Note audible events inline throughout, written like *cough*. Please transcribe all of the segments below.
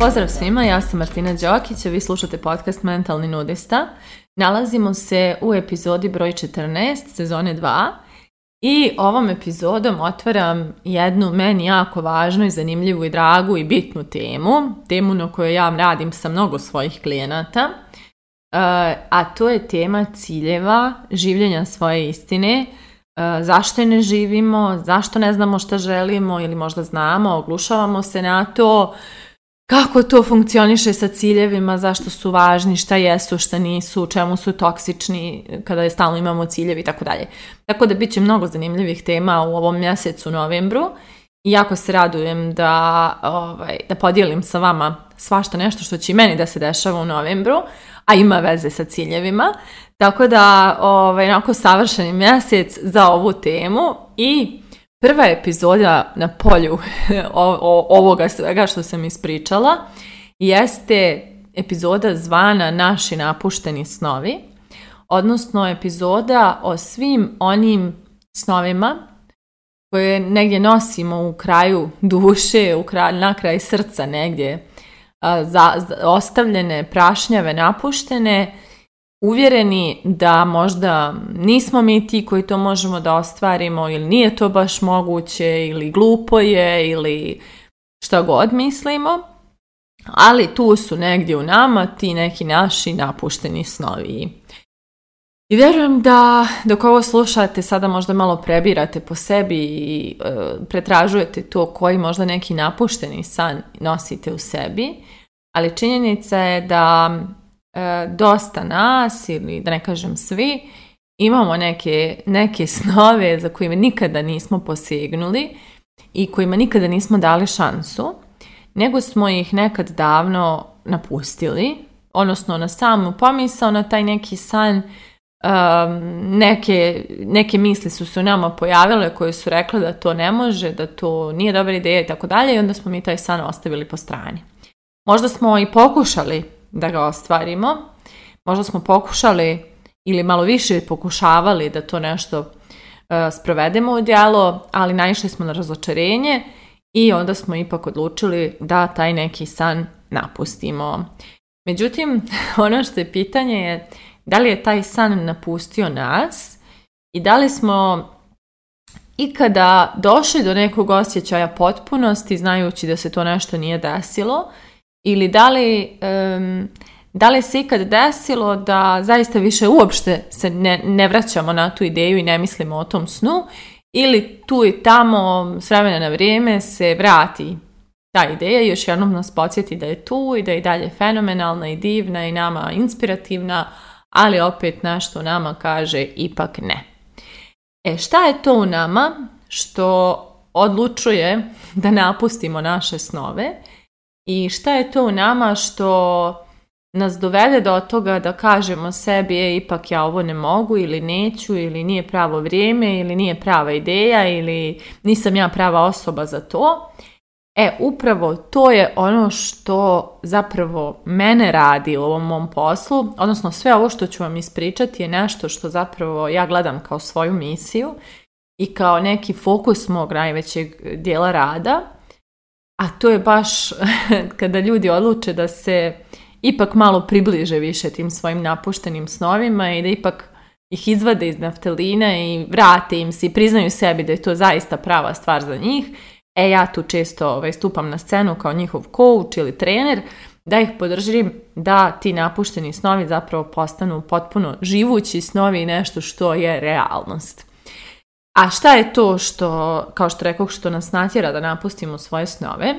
Pozdrav svima, ja sam Martina Đokić, a vi slušate podcast Mentalni nudista. Nalazimo se u epizodi broj 14, sezone 2. I ovom epizodom otvaram jednu meni jako važnu i zanimljivu i dragu i bitnu temu, temu na kojoj ja radim sa mnogo svojih klijenata – E, a to je tema ciljeva, življenja svoje istine, e, zašto ne živimo, zašto ne znamo šta želimo ili možda znamo, oglušavamo se na to, kako to funkcioniše sa ciljevima, zašto su važni, šta jesu, šta nisu, čemu su toksični kada je stalno imamo ciljevi i tako dalje. Tako da bit će mnogo zanimljivih tema u ovom mjesecu novembru jako se radujem da, ovaj, da podijelim sa vama svašta nešto što će i meni da se dešava u novembru, a ima veze sa ciljevima. Tako da, ovaj, onako savršeni mjesec za ovu temu i prva epizoda na polju *laughs* ovoga svega što sam ispričala jeste epizoda zvana Naši napušteni snovi, odnosno epizoda o svim onim snovima koje negdje nosimo u kraju duše, u kraj, na kraj srca negdje, za, ostavljene, prašnjave, napuštene, uvjereni da možda nismo mi ti koji to možemo da ostvarimo ili nije to baš moguće ili glupo je ili što god mislimo, ali tu su negdje u nama ti neki naši napušteni snovi. I vjerujem da dok ovo slušate, sada možda malo prebirate po sebi i e, pretražujete to koji možda neki napušteni san nosite u sebi, ali činjenica je da e, dosta nas, ili da ne kažem svi, imamo neke, neke snove za kojima nikada nismo posegnuli i kojima nikada nismo dali šansu, nego smo ih nekad davno napustili, odnosno na samu pomisao, na taj neki san, Um, neke, neke misli su se u nama pojavile koje su rekle da to ne može, da to nije dobra ideja i tako dalje i onda smo mi taj san ostavili po strani. Možda smo i pokušali da ga ostvarimo, možda smo pokušali ili malo više pokušavali da to nešto e, sprovedemo u djelo, ali naišli smo na razočarenje i onda smo ipak odlučili da taj neki san napustimo. Međutim, *laughs* ono što je pitanje je da li je taj san napustio nas i da li smo ikada došli do nekog osjećaja potpunosti znajući da se to nešto nije desilo ili da li, da li se ikad desilo da zaista više uopšte se ne, ne vraćamo na tu ideju i ne mislimo o tom snu ili tu i tamo s vremena na vrijeme se vrati ta ideja još jednom nas podsjeti da je tu i da je i dalje fenomenalna i divna i nama inspirativna, ali opet našto nama kaže ipak ne. E šta je to u nama što odlučuje *laughs* da napustimo naše snove i šta je to u nama što nas dovede do toga da kažemo sebi je ipak ja ovo ne mogu ili neću ili nije pravo vrijeme ili nije prava ideja ili nisam ja prava osoba za to E, upravo to je ono što zapravo mene radi u ovom mom poslu, odnosno sve ovo što ću vam ispričati je nešto što zapravo ja gledam kao svoju misiju i kao neki fokus mog najvećeg dijela rada, a to je baš *laughs* kada ljudi odluče da se ipak malo približe više tim svojim napuštenim snovima i da ipak ih izvade iz naftelina i vrate im se i priznaju sebi da je to zaista prava stvar za njih E, ja tu često ovaj, stupam na scenu kao njihov coach ili trener, da ih podržim da ti napušteni snovi zapravo postanu potpuno živući snovi i nešto što je realnost. A šta je to što, kao što rekao, što nas natjera da napustimo svoje snove?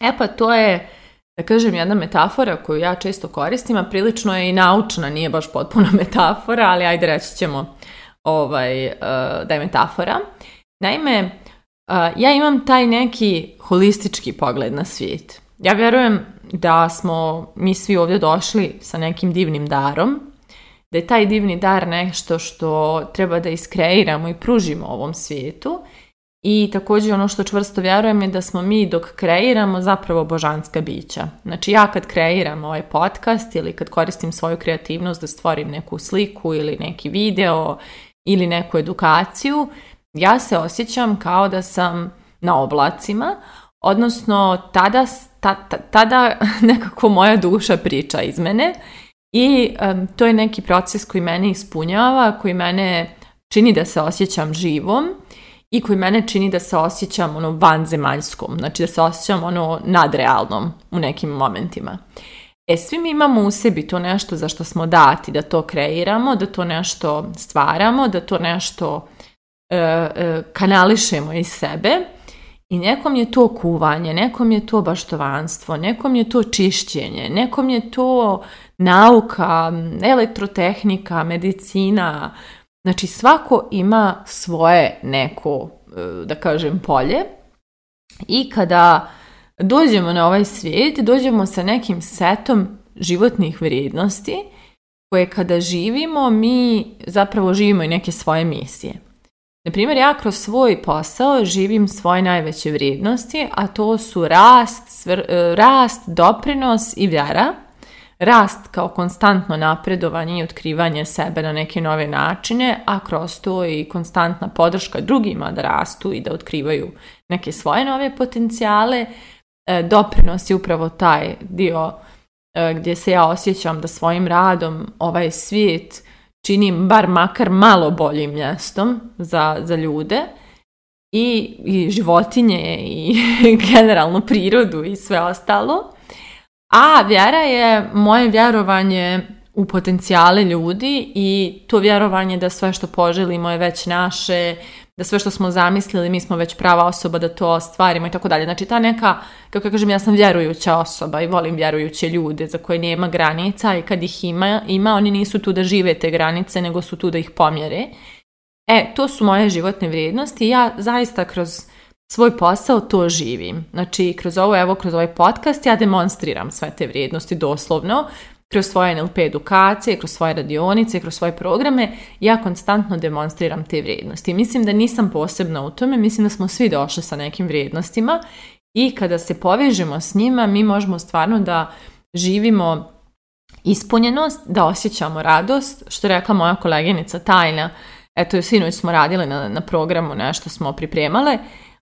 E pa to je, da kažem, jedna metafora koju ja često koristim, a prilično je i naučna, nije baš potpuno *laughs* metafora, ali ajde reći ćemo ovaj, eh, da je metafora. Naime, ja imam taj neki holistički pogled na svijet. Ja vjerujem da smo mi svi ovdje došli sa nekim divnim darom, da je taj divni dar nešto što treba da iskreiramo i pružimo ovom svijetu i također ono što čvrsto vjerujem je da smo mi dok kreiramo zapravo božanska bića. Znači ja kad kreiram ovaj podcast ili kad koristim svoju kreativnost da stvorim neku sliku ili neki video ili neku edukaciju, ja se osjećam kao da sam na oblacima, odnosno tada, tada *laughs* nekako moja duša priča iz mene i to je neki proces koji mene ispunjava, koji mene čini da se osjećam živom i koji mene čini da se osjećam ono vanzemaljskom, znači da se osjećam ono nadrealnom u nekim momentima. E, svi mi imamo u sebi to nešto za što smo dati, da to kreiramo, da to nešto stvaramo, da to nešto E, e, kanališemo iz sebe i nekom je to kuvanje, nekom je to baštovanstvo, nekom je to čišćenje, nekom je to nauka, elektrotehnika, medicina. Znači svako ima svoje neko, e, da kažem, polje. I kada dođemo na ovaj svijet, dođemo sa nekim setom životnih vrijednosti koje kada živimo, mi zapravo živimo i neke svoje misije. Na primjer, ja kroz svoj posao živim svoje najveće vrijednosti, a to su rast, e, rast, doprinos i vjera. Rast kao konstantno napredovanje i otkrivanje sebe na neke nove načine, a kroz to i konstantna podrška drugima da rastu i da otkrivaju neke svoje nove potencijale. E, doprinos je upravo taj dio e, gdje se ja osjećam da svojim radom ovaj svijet čini bar makar malo boljim mjestom za, za ljude i, i životinje i *laughs* generalno prirodu i sve ostalo. A vjera je moje vjerovanje u potencijale ljudi i to vjerovanje da sve što poželimo je već naše, da sve što smo zamislili, mi smo već prava osoba da to ostvarimo i tako dalje. Znači ta neka, kako kažem, ja sam vjerujuća osoba i volim vjerujuće ljude za koje nema granica i kad ih ima, ima oni nisu tu da žive te granice, nego su tu da ih pomjere. E, to su moje životne vrijednosti i ja zaista kroz svoj posao to živim. Znači, kroz ovo, evo, kroz ovaj podcast ja demonstriram sve te vrijednosti doslovno, kroz svoje NLP edukacije, kroz svoje radionice, kroz svoje programe, ja konstantno demonstriram te vrijednosti. Mislim da nisam posebna u tome, mislim da smo svi došli sa nekim vrijednostima i kada se povežemo s njima, mi možemo stvarno da živimo ispunjenost, da osjećamo radost, što je rekla moja koleginica Tajna, eto, sinoć smo radili na, na programu, nešto smo pripremale,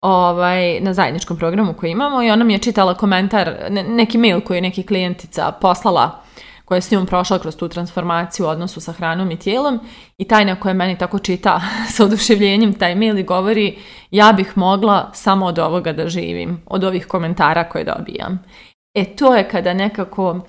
ovaj, na zajedničkom programu koji imamo i ona mi je čitala komentar, ne, neki mail koji je neki klijentica poslala koja je s njom prošla kroz tu transformaciju u odnosu sa hranom i tijelom i tajna koja meni tako čita *laughs* sa oduševljenjem taj mail i govori ja bih mogla samo od ovoga da živim, od ovih komentara koje dobijam. E to je kada nekako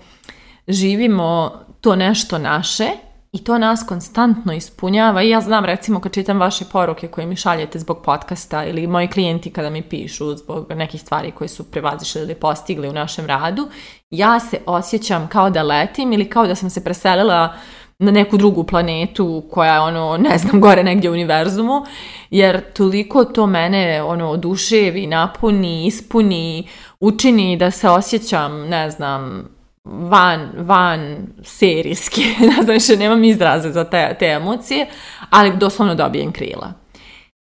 živimo to nešto naše i to nas konstantno ispunjava i ja znam recimo kad čitam vaše poruke koje mi šaljete zbog podcasta ili moji klijenti kada mi pišu zbog nekih stvari koje su prevazišli ili postigli u našem radu ja se osjećam kao da letim ili kao da sam se preselila na neku drugu planetu koja je ono, ne znam, gore negdje u univerzumu, jer toliko to mene ono oduševi, napuni, ispuni, učini da se osjećam, ne znam, van, van serijski, *laughs* ne znam, še nemam izraze za te, te emocije, ali doslovno dobijem krila.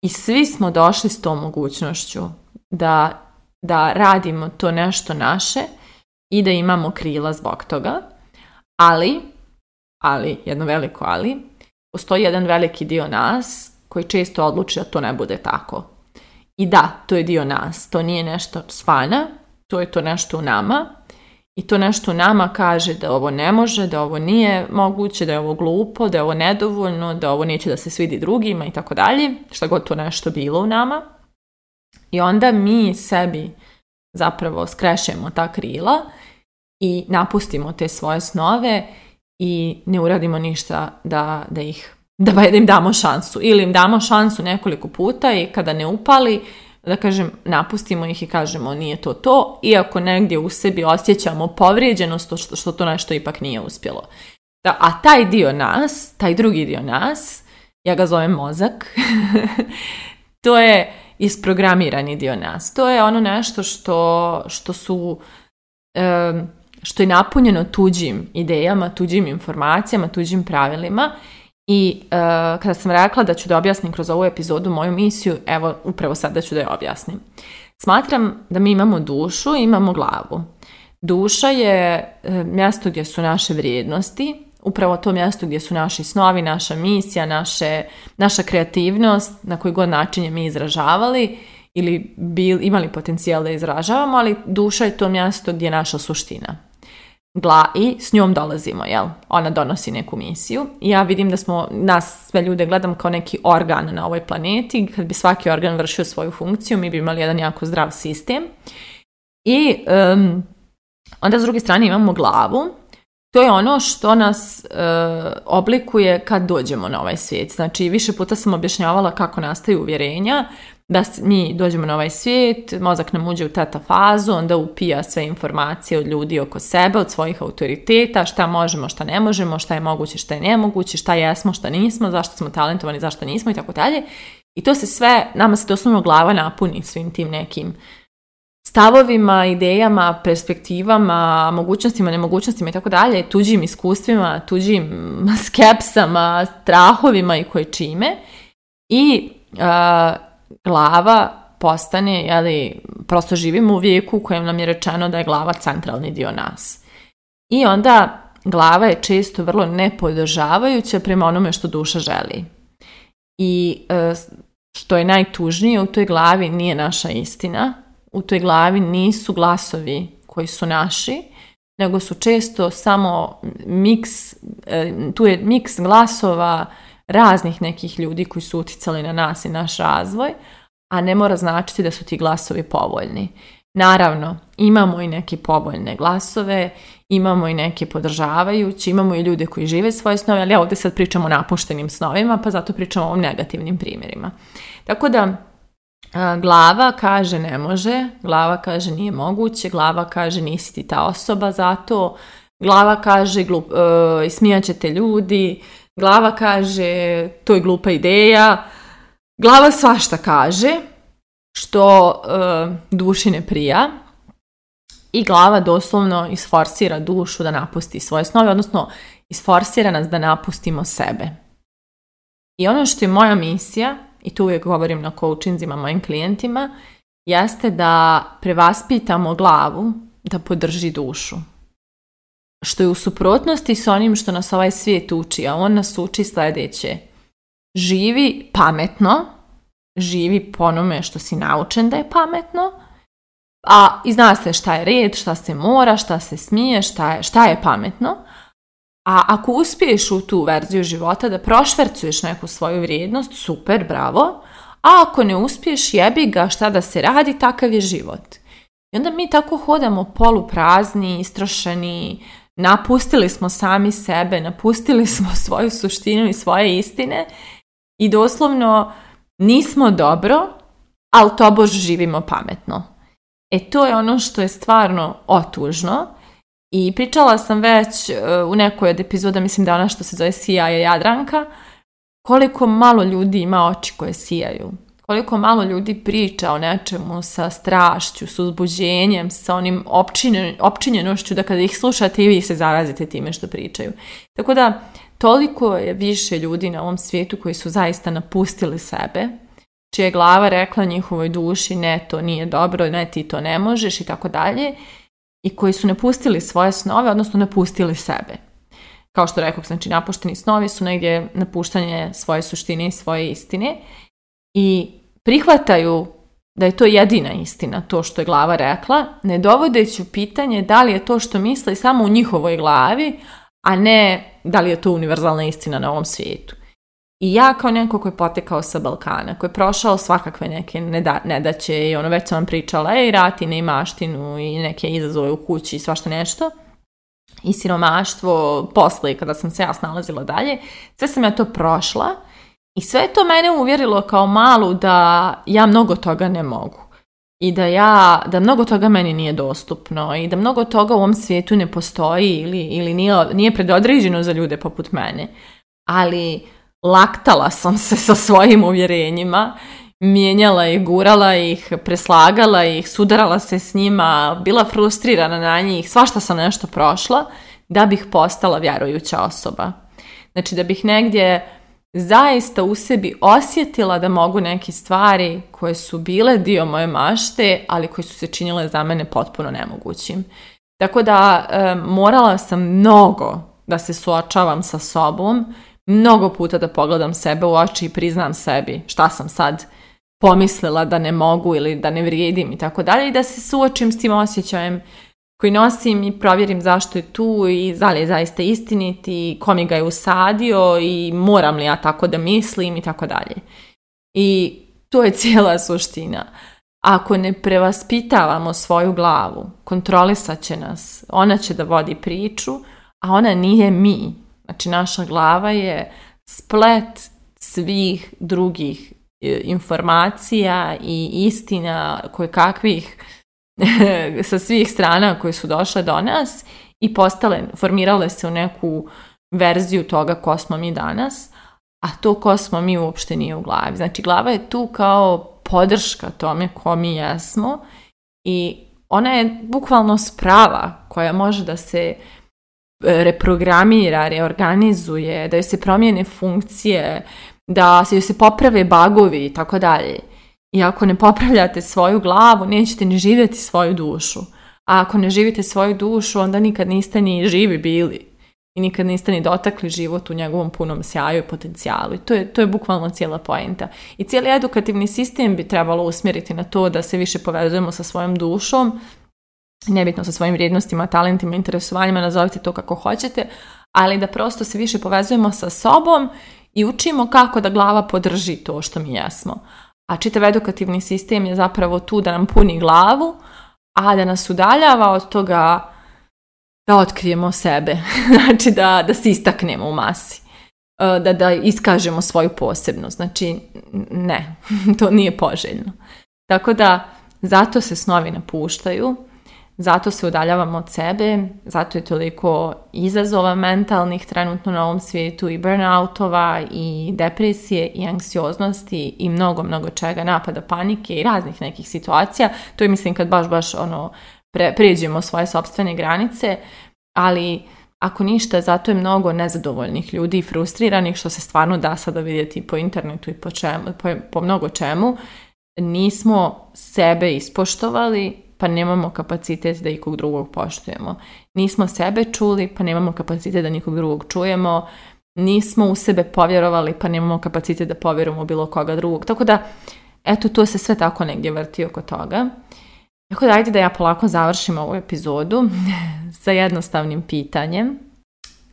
I svi smo došli s tom mogućnošću da, da radimo to nešto naše – i da imamo krila zbog toga, ali, ali, jedno veliko ali, postoji jedan veliki dio nas koji često odluči da to ne bude tako. I da, to je dio nas, to nije nešto s to je to nešto u nama i to nešto u nama kaže da ovo ne može, da ovo nije moguće, da je ovo glupo, da je ovo nedovoljno, da ovo neće da se svidi drugima i tako dalje, šta god to nešto bilo u nama. I onda mi sebi zapravo skrešemo ta krila i napustimo te svoje snove i ne uradimo ništa da, da ih da, im damo šansu ili im damo šansu nekoliko puta i kada ne upali da kažem napustimo ih i kažemo nije to to iako negdje u sebi osjećamo povrijeđenost što, što to nešto ipak nije uspjelo a taj dio nas taj drugi dio nas ja ga zovem mozak *laughs* to je isprogramirani dio nas to je ono nešto što, što su što je napunjeno tuđim idejama, tuđim informacijama, tuđim pravilima i e, kada sam rekla da ću da objasnim kroz ovu epizodu moju misiju, evo upravo sada ću da je objasnim. Smatram da mi imamo dušu i imamo glavu. Duša je e, mjesto gdje su naše vrijednosti, upravo to mjesto gdje su naši snovi, naša misija, naše, naša kreativnost, na koji god način je mi izražavali ili imali potencijal da izražavamo, ali duša je to mjesto gdje je naša suština gla i s njom dolazimo, jel? Ona donosi neku misiju. Ja vidim da smo, nas sve ljude gledam kao neki organ na ovoj planeti. Kad bi svaki organ vršio svoju funkciju, mi bi imali jedan jako zdrav sistem. I onda s druge strane imamo glavu. To je ono što nas e, oblikuje kad dođemo na ovaj svijet. Znači, više puta sam objašnjavala kako nastaju uvjerenja, da mi dođemo na ovaj svijet, mozak nam uđe u tata fazu, onda upija sve informacije od ljudi oko sebe, od svojih autoriteta, šta možemo, šta ne možemo, šta je moguće, šta je nemoguće, šta jesmo, šta nismo, zašto smo talentovani, zašto nismo i tako dalje. I to se sve, nama se doslovno glava napuni svim tim nekim stavovima, idejama, perspektivama, mogućnostima, nemogućnostima i tako dalje, tuđim iskustvima, tuđim *laughs* skepsama, strahovima i koje čime. I glava postane, jeli, prosto živimo u vijeku u kojem nam je rečeno da je glava centralni dio nas. I onda glava je često vrlo nepodržavajuća prema onome što duša želi. I e, što je najtužnije, u toj glavi nije naša istina, u toj glavi nisu glasovi koji su naši, nego su često samo miks, e, tu je miks glasova raznih nekih ljudi koji su uticali na nas i naš razvoj, a ne mora značiti da su ti glasovi povoljni. Naravno, imamo i neke povoljne glasove, imamo i neke podržavajući, imamo i ljude koji žive svoje snove, ali ja ovdje sad pričam o napuštenim snovima, pa zato pričam o negativnim primjerima. Tako da, glava kaže ne može, glava kaže nije moguće, glava kaže nisi ti ta osoba, zato glava kaže e, smijat ćete ljudi, Glava kaže to je glupa ideja. Glava svašta kaže što eh, duši ne prija i glava doslovno isforsira dušu da napusti svoje snove, odnosno isforsira nas da napustimo sebe. I ono što je moja misija, i tu uvijek govorim na koučinzima mojim klijentima, jeste da prevaspitamo glavu da podrži dušu što je u suprotnosti s onim što nas ovaj svijet uči, a on nas uči sljedeće. Živi pametno, živi po onome što si naučen da je pametno, a i zna se šta je red, šta se mora, šta se smije, šta je, šta je pametno, a ako uspiješ u tu verziju života da prošvercuješ neku svoju vrijednost, super, bravo, a ako ne uspiješ, jebi ga šta da se radi, takav je život. I onda mi tako hodamo poluprazni, istrošeni, napustili smo sami sebe, napustili smo *laughs* svoju suštinu i svoje istine i doslovno nismo dobro, ali bož živimo pametno. E to je ono što je stvarno otužno i pričala sam već e, u nekoj od epizoda, mislim da ona što se zove Sija je Jadranka, koliko malo ljudi ima oči koje sijaju koliko malo ljudi priča o nečemu sa strašću, s uzbuđenjem, sa onim općinjenošću, opčinjenošću da kada ih slušate i vi se zarazite time što pričaju. Tako da toliko je više ljudi na ovom svijetu koji su zaista napustili sebe, čija je glava rekla njihovoj duši ne, to nije dobro, ne, ti to ne možeš i tako dalje, i koji su napustili svoje snove, odnosno napustili sebe. Kao što rekao, znači napušteni snovi su negdje napuštanje svoje suštine i svoje istine, i prihvataju da je to jedina istina, to što je glava rekla, ne dovodeći u pitanje da li je to što misle samo u njihovoj glavi, a ne da li je to univerzalna istina na ovom svijetu. I ja kao neko koji je potekao sa Balkana, koji je prošao svakakve neke nedaće i ono već sam vam pričala, i ratine i maštinu i neke izazove u kući i svašta nešto, i siromaštvo posle kada sam se ja snalazila dalje, sve sam ja to prošla, i sve je to mene uvjerilo kao malu da ja mnogo toga ne mogu. I da ja, da mnogo toga meni nije dostupno i da mnogo toga u ovom svijetu ne postoji ili, ili nije, nije predodređeno za ljude poput mene. Ali laktala sam se sa svojim uvjerenjima, mijenjala ih, gurala ih, preslagala ih, sudarala se s njima, bila frustrirana na njih, svašta sam nešto prošla da bih postala vjerujuća osoba. Znači da bih negdje zaista u sebi osjetila da mogu neke stvari koje su bile dio moje mašte, ali koje su se činile za mene potpuno nemogućim. Tako da e, morala sam mnogo da se suočavam sa sobom, mnogo puta da pogledam sebe u oči i priznam sebi šta sam sad pomislila da ne mogu ili da ne vrijedim i tako dalje i da se suočim s tim osjećajem koji nosim i provjerim zašto je tu i da li je zaista istinit i kom ga je usadio i moram li ja tako da mislim i tako dalje. I to je cijela suština. Ako ne prevaspitavamo svoju glavu, kontrolisat će nas, ona će da vodi priču, a ona nije mi. Znači naša glava je splet svih drugih e, informacija i istina koje kakvih *laughs* sa svih strana koje su došle do nas i postale, formirale se u neku verziju toga ko smo mi danas, a to ko smo mi uopšte nije u glavi. Znači, glava je tu kao podrška tome ko mi jesmo i ona je bukvalno sprava koja može da se e, reprogramira, reorganizuje, da joj se promijene funkcije, da se joj se poprave bagovi i tako dalje. I ako ne popravljate svoju glavu, nećete ni živjeti svoju dušu. A ako ne živite svoju dušu, onda nikad niste ni živi bili. I nikad niste ni dotakli život u njegovom punom sjaju i potencijalu. I to je, to je bukvalno cijela poenta. I cijeli edukativni sistem bi trebalo usmjeriti na to da se više povezujemo sa svojom dušom, nebitno sa svojim vrijednostima, talentima, interesovanjima, nazovite to kako hoćete, ali da prosto se više povezujemo sa sobom i učimo kako da glava podrži to što mi jesmo a čitav edukativni sistem je zapravo tu da nam puni glavu, a da nas udaljava od toga da otkrijemo sebe, *laughs* znači da, da se istaknemo u masi, e, da, da iskažemo svoju posebnost. Znači, ne, *laughs* to nije poželjno. Tako da, zato se snovi napuštaju, zato se udaljavamo od sebe, zato je toliko izazova mentalnih trenutno na ovom svijetu i burnoutova i depresije i anksioznosti i mnogo, mnogo čega, napada panike i raznih nekih situacija. To je mislim kad baš, baš ono, pre, svoje sobstvene granice, ali ako ništa, zato je mnogo nezadovoljnih ljudi i frustriranih, što se stvarno da sada vidjeti po internetu i po, čemu, po mnogo čemu. Nismo sebe ispoštovali, pa nemamo kapacitet da ikog drugog poštujemo. Nismo sebe čuli, pa nemamo kapacitet da nikog drugog čujemo. Nismo u sebe povjerovali, pa nemamo kapacitet da povjerujemo bilo koga drugog. Tako da, eto, to se sve tako negdje vrti oko toga. Tako da, ajde da ja polako završim ovu epizodu *laughs* sa jednostavnim pitanjem.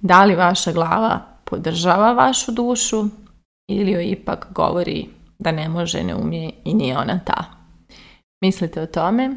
Da li vaša glava podržava vašu dušu ili joj ipak govori da ne može, ne umije i nije ona ta? Mislite o tome?